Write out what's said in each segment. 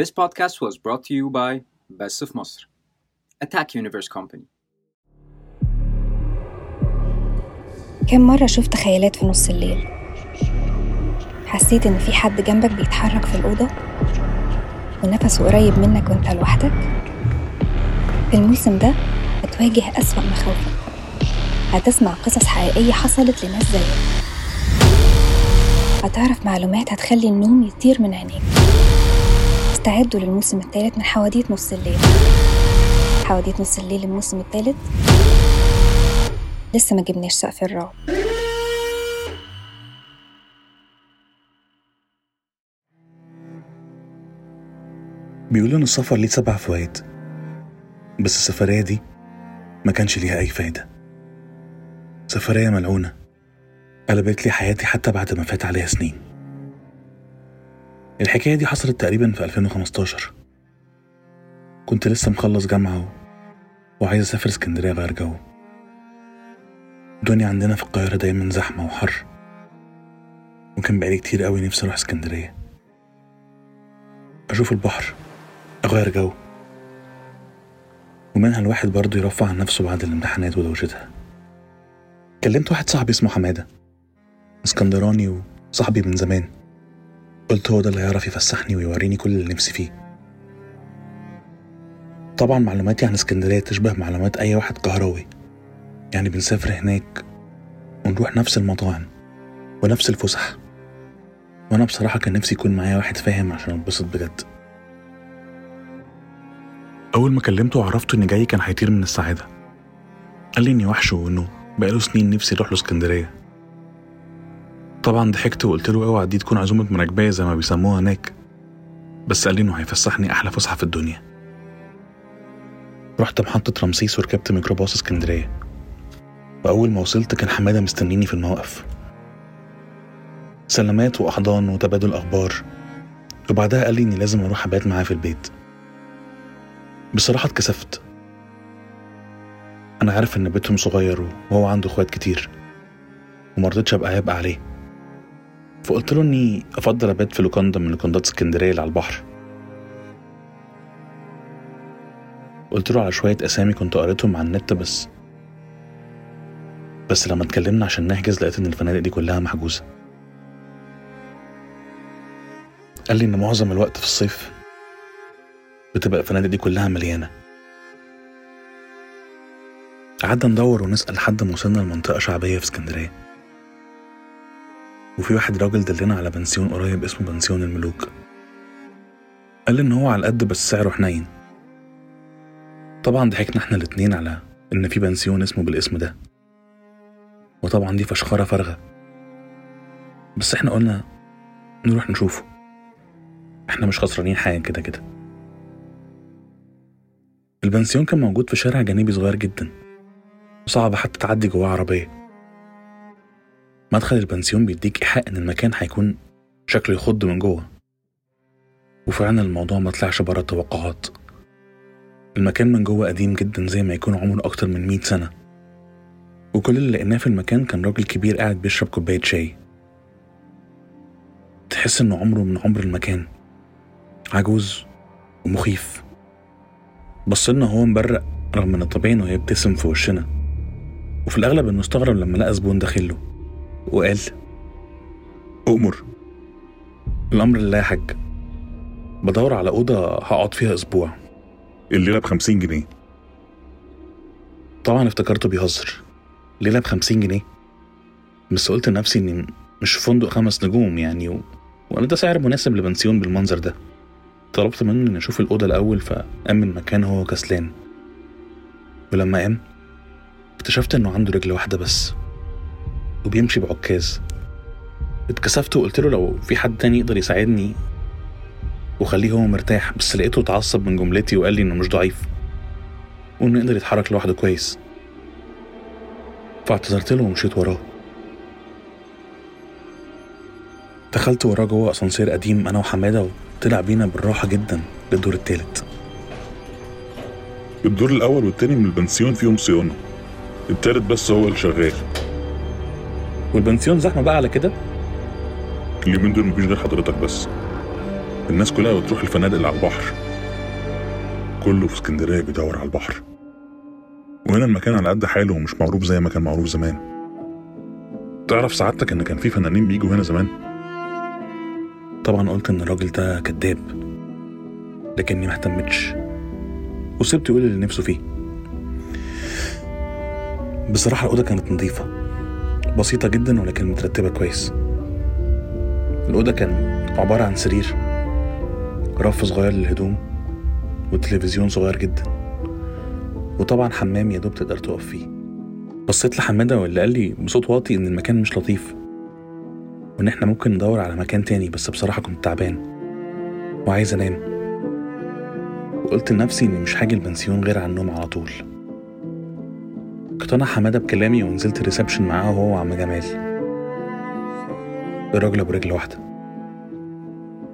This podcast was brought to you by Best of مصر Attack Universe Company. كم مرة شفت خيالات في نص الليل؟ حسيت إن في حد جنبك بيتحرك في الأوضة؟ ونفسه قريب منك وأنت لوحدك؟ في الموسم ده هتواجه أسوأ مخاوفك. هتسمع قصص حقيقية حصلت لناس زيك. هتعرف معلومات هتخلي النوم يطير من عينيك. استعدوا للموسم الثالث من حواديت نص الليل. حواديت نص الليل الموسم الثالث. لسه ما جبناش سقف الرعب. بيقولوا إن السفر ليه سبع فوائد بس السفرية دي ما كانش ليها أي فايدة. سفرية ملعونة قلبت لي حياتي حتى بعد ما فات عليها سنين. الحكاية دي حصلت تقريبا في 2015 كنت لسه مخلص جامعة. وعايز أسافر اسكندرية غير جو. الدنيا عندنا في القاهرة دايما زحمة وحر. وكان بقالي كتير قوي نفسي أروح اسكندرية. أشوف البحر أغير جو. ومنها الواحد برضه يرفع عن نفسه بعد الامتحانات ودوشتها. كلمت واحد صاحبي اسمه حمادة اسكندراني وصاحبي من زمان. قلت هو ده اللي هيعرف يفسحني ويوريني كل اللي نفسي فيه. طبعا معلوماتي عن اسكندرية تشبه معلومات أي واحد قهراوي يعني بنسافر هناك ونروح نفس المطاعم ونفس الفسح. وأنا بصراحة كان نفسي يكون معايا واحد فاهم عشان أتبسط بجد. أول ما كلمته وعرفت إني جاي كان هيطير من السعادة قال لي إني وحشه وإنه بقاله سنين نفسي أروح له اسكندرية. طبعا ضحكت وقلت له اوعى دي تكون عزومة مراكبية زي ما بيسموها هناك. بس قال لي إنه هيفسحني أحلى فسحة في الدنيا. رحت محطة رمسيس وركبت ميكروباص اسكندرية. وأول ما وصلت كان حمادة مستنيني في الموقف. سلامات وأحضان وتبادل أخبار. وبعدها قال لي إني لازم أروح أبات معاه في البيت. بصراحة اتكسفت. أنا عارف إن بيتهم صغير وهو عنده إخوات كتير. ومرضتش أبقى عبء عليه. فقلت له إني أفضل أبات في لوكاندا من لوكاندات اسكندرية اللي على البحر. قلت له على شوية أسامي كنت قريتهم على النت بس. بس لما اتكلمنا عشان نحجز لقيت إن الفنادق دي كلها محجوزة. قال لي إن معظم الوقت في الصيف بتبقى الفنادق دي كلها مليانة. قعدنا ندور ونسأل لحد ما وصلنا لمنطقة شعبية في اسكندرية. وفي واحد راجل دلنا على بنسيون قريب اسمه بنسيون الملوك. قال إن هو على القد بس سعره حنين. طبعا ضحكنا إحنا الاتنين على إن في بنسيون اسمه بالاسم ده. وطبعا دي فشخرة فارغة. بس إحنا قلنا نروح نشوفه. إحنا مش خسرانين حاجة كده كده. البنسيون كان موجود في شارع جانبي صغير جدا. وصعب حتى تعدي جواه عربية. مدخل البنسيون بيديك إيحاء إن المكان هيكون شكله يخض من جوه. وفعلا الموضوع ما طلعش بره التوقعات. المكان من جوه قديم جدا زي ما يكون عمره أكتر من مئة سنة. وكل اللي لقيناه في المكان كان راجل كبير قاعد بيشرب كوباية شاي. تحس إنه عمره من عمر المكان. عجوز ومخيف. بصلنا هو مبرق رغم إن الطبيعي إنه يبتسم في وشنا. وفي الأغلب إنه استغرب لما لقى زبون داخله. وقال أؤمر الأمر لله يا حاج. بدور على أوضة هقعد فيها أسبوع. الليلة بخمسين جنيه. طبعا افتكرته بيهزر. ليلة بخمسين جنيه؟ بس قلت لنفسي إني مش في فندق خمس نجوم يعني و... وأنا ده سعر مناسب لبنسيون بالمنظر ده. طلبت منه إني أشوف الأوضة الأول فقام من مكانه وهو كسلان. ولما قام اكتشفت إنه عنده رجل واحدة بس. وبيمشي بعكاز. اتكسفت وقلت له لو في حد تاني يقدر يساعدني وخليه هو مرتاح بس لقيته اتعصب من جملتي وقال لي إنه مش ضعيف وإنه يقدر يتحرك لوحده كويس. فاعتذرت له ومشيت وراه. دخلت وراه جوه أسانسير قديم أنا وحمادة وطلع بينا بالراحة جدا للدور التالت. الدور الأول والتاني من البنسيون فيهم صيانة. التالت بس هو اللي شغال. والبنسيون زحمة بقى على كده؟ اليومين دول مفيش غير حضرتك بس. الناس كلها بتروح الفنادق اللي على البحر. كله في اسكندرية بيدور على البحر. وهنا المكان على قد حاله ومش معروف زي ما كان معروف زمان. تعرف سعادتك إن كان في فنانين بيجوا هنا زمان؟ طبعا قلت إن الراجل ده كذاب لكني ما اهتمتش. وسبته يقول اللي نفسه فيه. بصراحة الأوضة كانت نظيفة. بسيطة جدا ولكن مترتبة كويس. الأوضة كان عبارة عن سرير رف صغير للهدوم وتلفزيون صغير جدا. وطبعا حمام يا دوب تقدر تقف فيه. بصيت لحمادة واللي قال لي بصوت واطي إن المكان مش لطيف وإن إحنا ممكن ندور على مكان تاني بس بصراحة كنت تعبان وعايز أنام. وقلت لنفسي إني مش هاجي البنسيون غير على النوم على طول. اقتنع حمادة بكلامي ونزلت الريسبشن معاه هو وعم جمال. الراجل أبو رجل واحدة.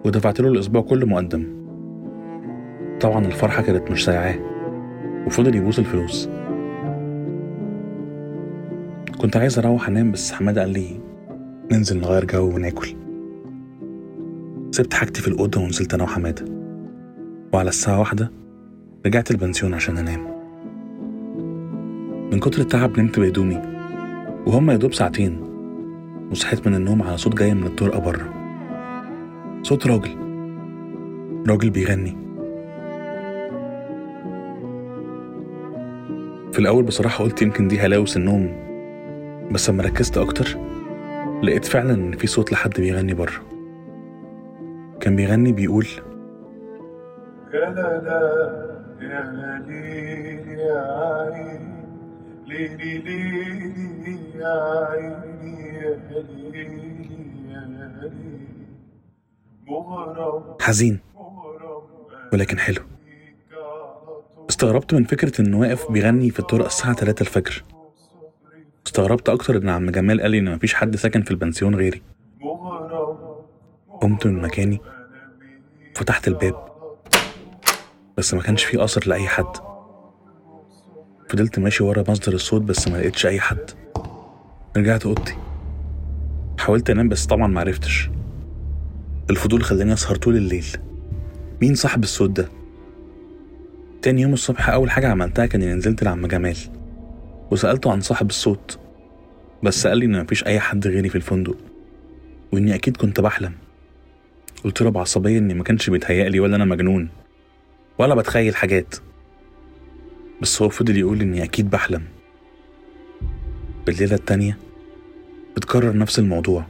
ودفعت له الأسبوع كله مقدم. طبعا الفرحة كانت مش سايعاه. وفضل يبوس الفلوس. كنت عايز أروح أنام بس حمادة قال لي ننزل نغير جو وناكل. سبت حاجتي في الأوضة ونزلت أنا وحمادة. وعلى الساعة واحدة رجعت البنسيون عشان أنام. من كتر التعب نمت بهدومي وهم يا دوب ساعتين وصحيت من النوم على صوت جاي من الطرقة بره صوت راجل. راجل بيغني. في الأول بصراحة قلت يمكن دي هلاوس النوم بس لما ركزت أكتر لقيت فعلا إن في صوت لحد بيغني بره. كان بيغني بيقول يا ليل يا عين حزين ولكن حلو. استغربت من فكرة إنه واقف بيغني في الطرق الساعة 3 الفجر. استغربت أكتر إن عم جمال قال لي إن مفيش حد ساكن في البنسيون غيري. قمت من مكاني فتحت الباب بس ما كانش فيه أثر لأي حد. فضلت ماشي ورا مصدر الصوت بس ما لقيتش أي حد. رجعت أوضتي. حاولت أنام بس طبعا ما عرفتش. الفضول خلاني أسهر طول الليل. مين صاحب الصوت ده؟ تاني يوم الصبح أول حاجة عملتها كان إني نزلت لعم جمال. وسألته عن صاحب الصوت. بس قال لي إن مفيش أي حد غيري في الفندق. وإني أكيد كنت بحلم. قلت له بعصبية إني ما كانش بيتهيألي ولا أنا مجنون. ولا بتخيل حاجات. بس هو فضل يقول إني أكيد بحلم. بالليلة التانية اتكرر نفس الموضوع.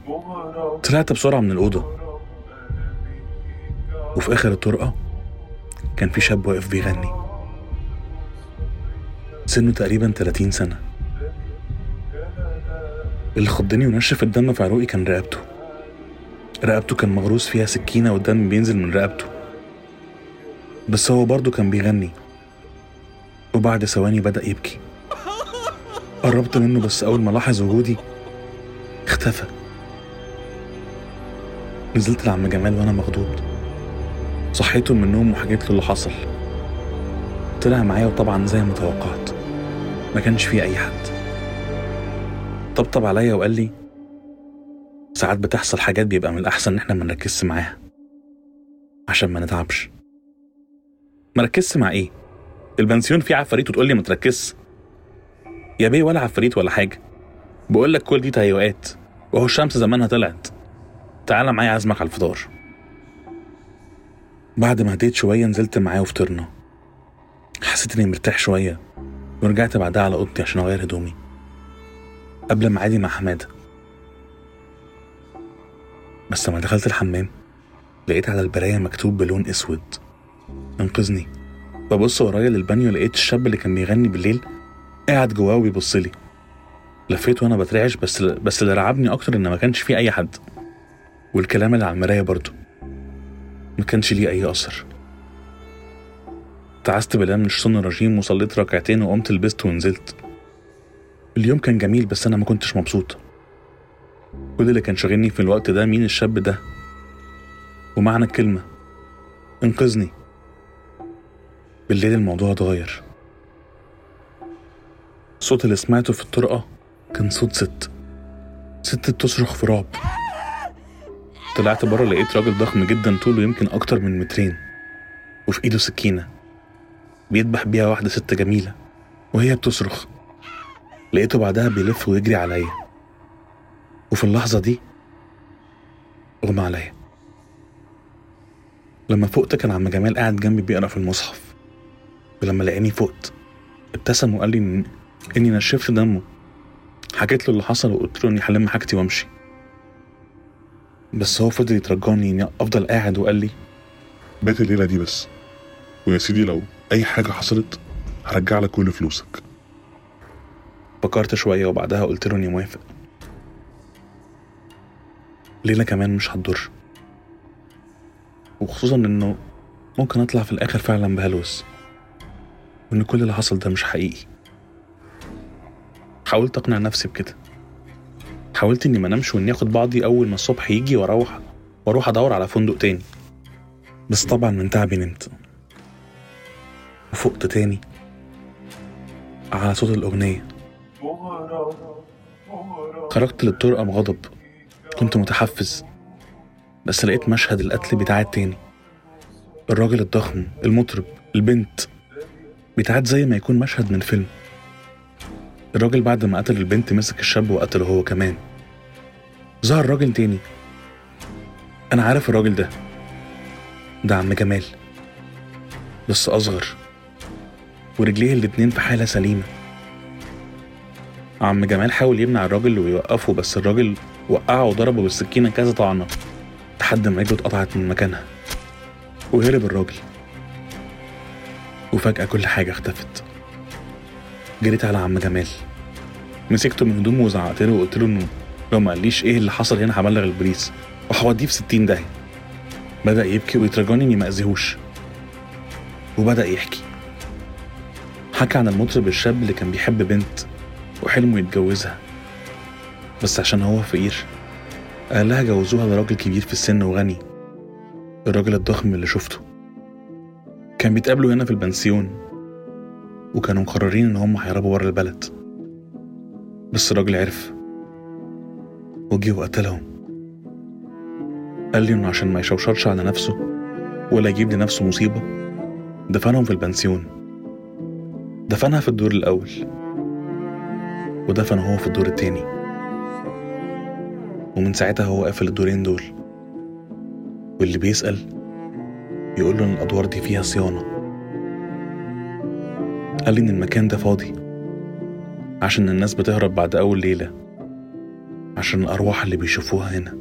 طلعت بسرعة من الأوضة. وفي آخر الطرقة كان في شاب واقف بيغني. سنه تقريبا 30 سنة. اللي خضني ونشف الدم في عروقي كان رقبته. رقبته كان مغروس فيها سكينة والدم بينزل من رقبته. بس هو برضه كان بيغني. وبعد ثواني بدأ يبكي. قربت منه بس أول ما لاحظ وجودي اختفى. نزلت لعم جمال وأنا مخضوض. صحيته من النوم وحكيت له اللي حصل. طلع معايا وطبعا زي ما توقعت. ما كانش فيه أي حد. طبطب عليا وقال لي ساعات بتحصل حاجات بيبقى من الأحسن إن إحنا ما نركزش معاها عشان ما نتعبش. ما ركزش مع إيه؟ البنسيون فيه عفاريت وتقول لي ما تركزش. يا بيه ولا عفاريت ولا حاجة. بقول لك كل دي تهيؤات. وهو الشمس زمانها طلعت. تعالى معايا عازمك على الفطار. بعد ما هديت شوية نزلت معاه وفطرنا. حسيت إني مرتاح شوية. ورجعت بعدها على أوضتي عشان أغير هدومي. قبل ميعادي مع حمادة. بس لما دخلت الحمام لقيت على البراية مكتوب بلون أسود. أنقذني. ببص ورايا للبانيو لقيت الشاب اللي كان بيغني بالليل قاعد جواه وبيبص لي. لفيت وأنا بترعش بس بس اللي رعبني أكتر إن ما كانش فيه أي حد. والكلام اللي على المراية برضه. ما كانش ليه أي أثر. تعست بالله من الشيطان الرجيم وصليت ركعتين وقمت لبست ونزلت. اليوم كان جميل بس أنا ما كنتش مبسوط. كل اللي كان شاغلني في الوقت ده مين الشاب ده؟ ومعنى الكلمة إنقذني. بالليل الموضوع اتغير. الصوت اللي سمعته في الطرقة كان صوت ست. ست بتصرخ في رعب. طلعت بره لقيت راجل ضخم جدا طوله يمكن أكتر من مترين وفي إيده سكينة. بيذبح بيها واحدة ست جميلة وهي بتصرخ. لقيته بعدها بيلف ويجري عليا. وفي اللحظة دي أغمى عليا. لما فقت كان عم جمال قاعد جنبي بيقرأ في المصحف. ولما لقاني فقت ابتسم وقال لي إن إني نشفت دمه. حكيت له اللي حصل وقلت له إني هلم حاجتي وأمشي. بس هو فضل يترجاني إني أفضل قاعد وقال لي بات الليلة دي بس. ويا سيدي لو أي حاجة حصلت هرجع لك كل فلوسك. فكرت شوية وبعدها قلت له إني موافق. ليلة كمان مش هتضر. وخصوصا إنه ممكن أطلع في الآخر فعلا بهلوس. وإن كل اللي حصل ده مش حقيقي. حاولت أقنع نفسي بكده. حاولت إني منامش وإني آخد بعضي أول ما الصبح يجي وأروح وأروح أدور على فندق تاني. بس طبعا من تعبي نمت. وفقت تاني على صوت الأغنية. خرجت للطرقة بغضب كنت متحفز. بس لقيت مشهد القتل بيتعاد تاني الراجل الضخم المطرب البنت. بيتعاد زي ما يكون مشهد من فيلم الراجل بعد ما قتل البنت مسك الشاب وقتله هو كمان. ظهر راجل تاني. أنا عارف الراجل ده. ده عم جمال. بس أصغر. ورجليه الاتنين في حالة سليمة. عم جمال حاول يمنع الراجل ويوقفه بس الراجل وقعه وضربه بالسكينة كذا طعنة. لحد ما رجله اتقطعت من مكانها. وهرب الراجل. وفجأة كل حاجة اختفت. جريت على عم جمال. مسكته من هدومه وزعقت له وقلت له إنه لو ما قاليش إيه اللي حصل هنا هبلغ البوليس. وهوديه في ستين داهية. بدأ يبكي ويترجاني إني ما أذيهوش. وبدأ يحكي. حكى عن المطرب الشاب اللي كان بيحب بنت وحلمه يتجوزها. بس عشان هو فقير. أهلها جوزوها لراجل كبير في السن وغني. الراجل الضخم اللي شفته. كان بيتقابلوا هنا في البنسيون وكانوا مقررين إن هم هيهربوا ورا البلد. بس الراجل عرف وجي وقتلهم. قال لي إنه عشان ما يشوشرش على نفسه ولا يجيب لنفسه مصيبة دفنهم في البنسيون. دفنها في الدور الأول ودفن هو في الدور التاني. ومن ساعتها هو قافل الدورين دول. واللي بيسأل يقول له إن الأدوار دي فيها صيانة. قال لي إن المكان ده فاضي. عشان الناس بتهرب بعد أول ليلة. عشان الأرواح اللي بيشوفوها هنا.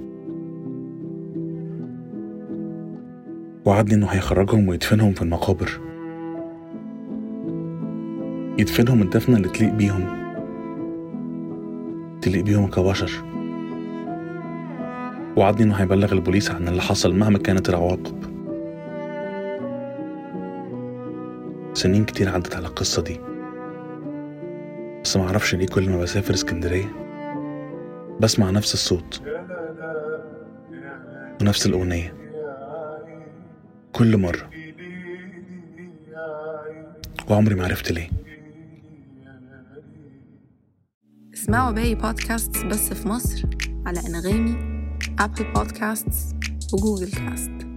وعدني إنه هيخرجهم ويدفنهم في المقابر. يدفنهم الدفنة اللي تليق بيهم. تليق بيهم كبشر. وعدني إنه هيبلغ البوليس عن اللي حصل مهما كانت العواقب. سنين كتير عدت على القصة دي. بس معرفش ليه كل ما بسافر اسكندرية بسمع نفس الصوت ونفس الأغنية كل مرة. وعمري ما عرفت ليه. اسمعوا باقي بودكاست بس في مصر على أنغامي أبل بودكاستس وجوجل كاست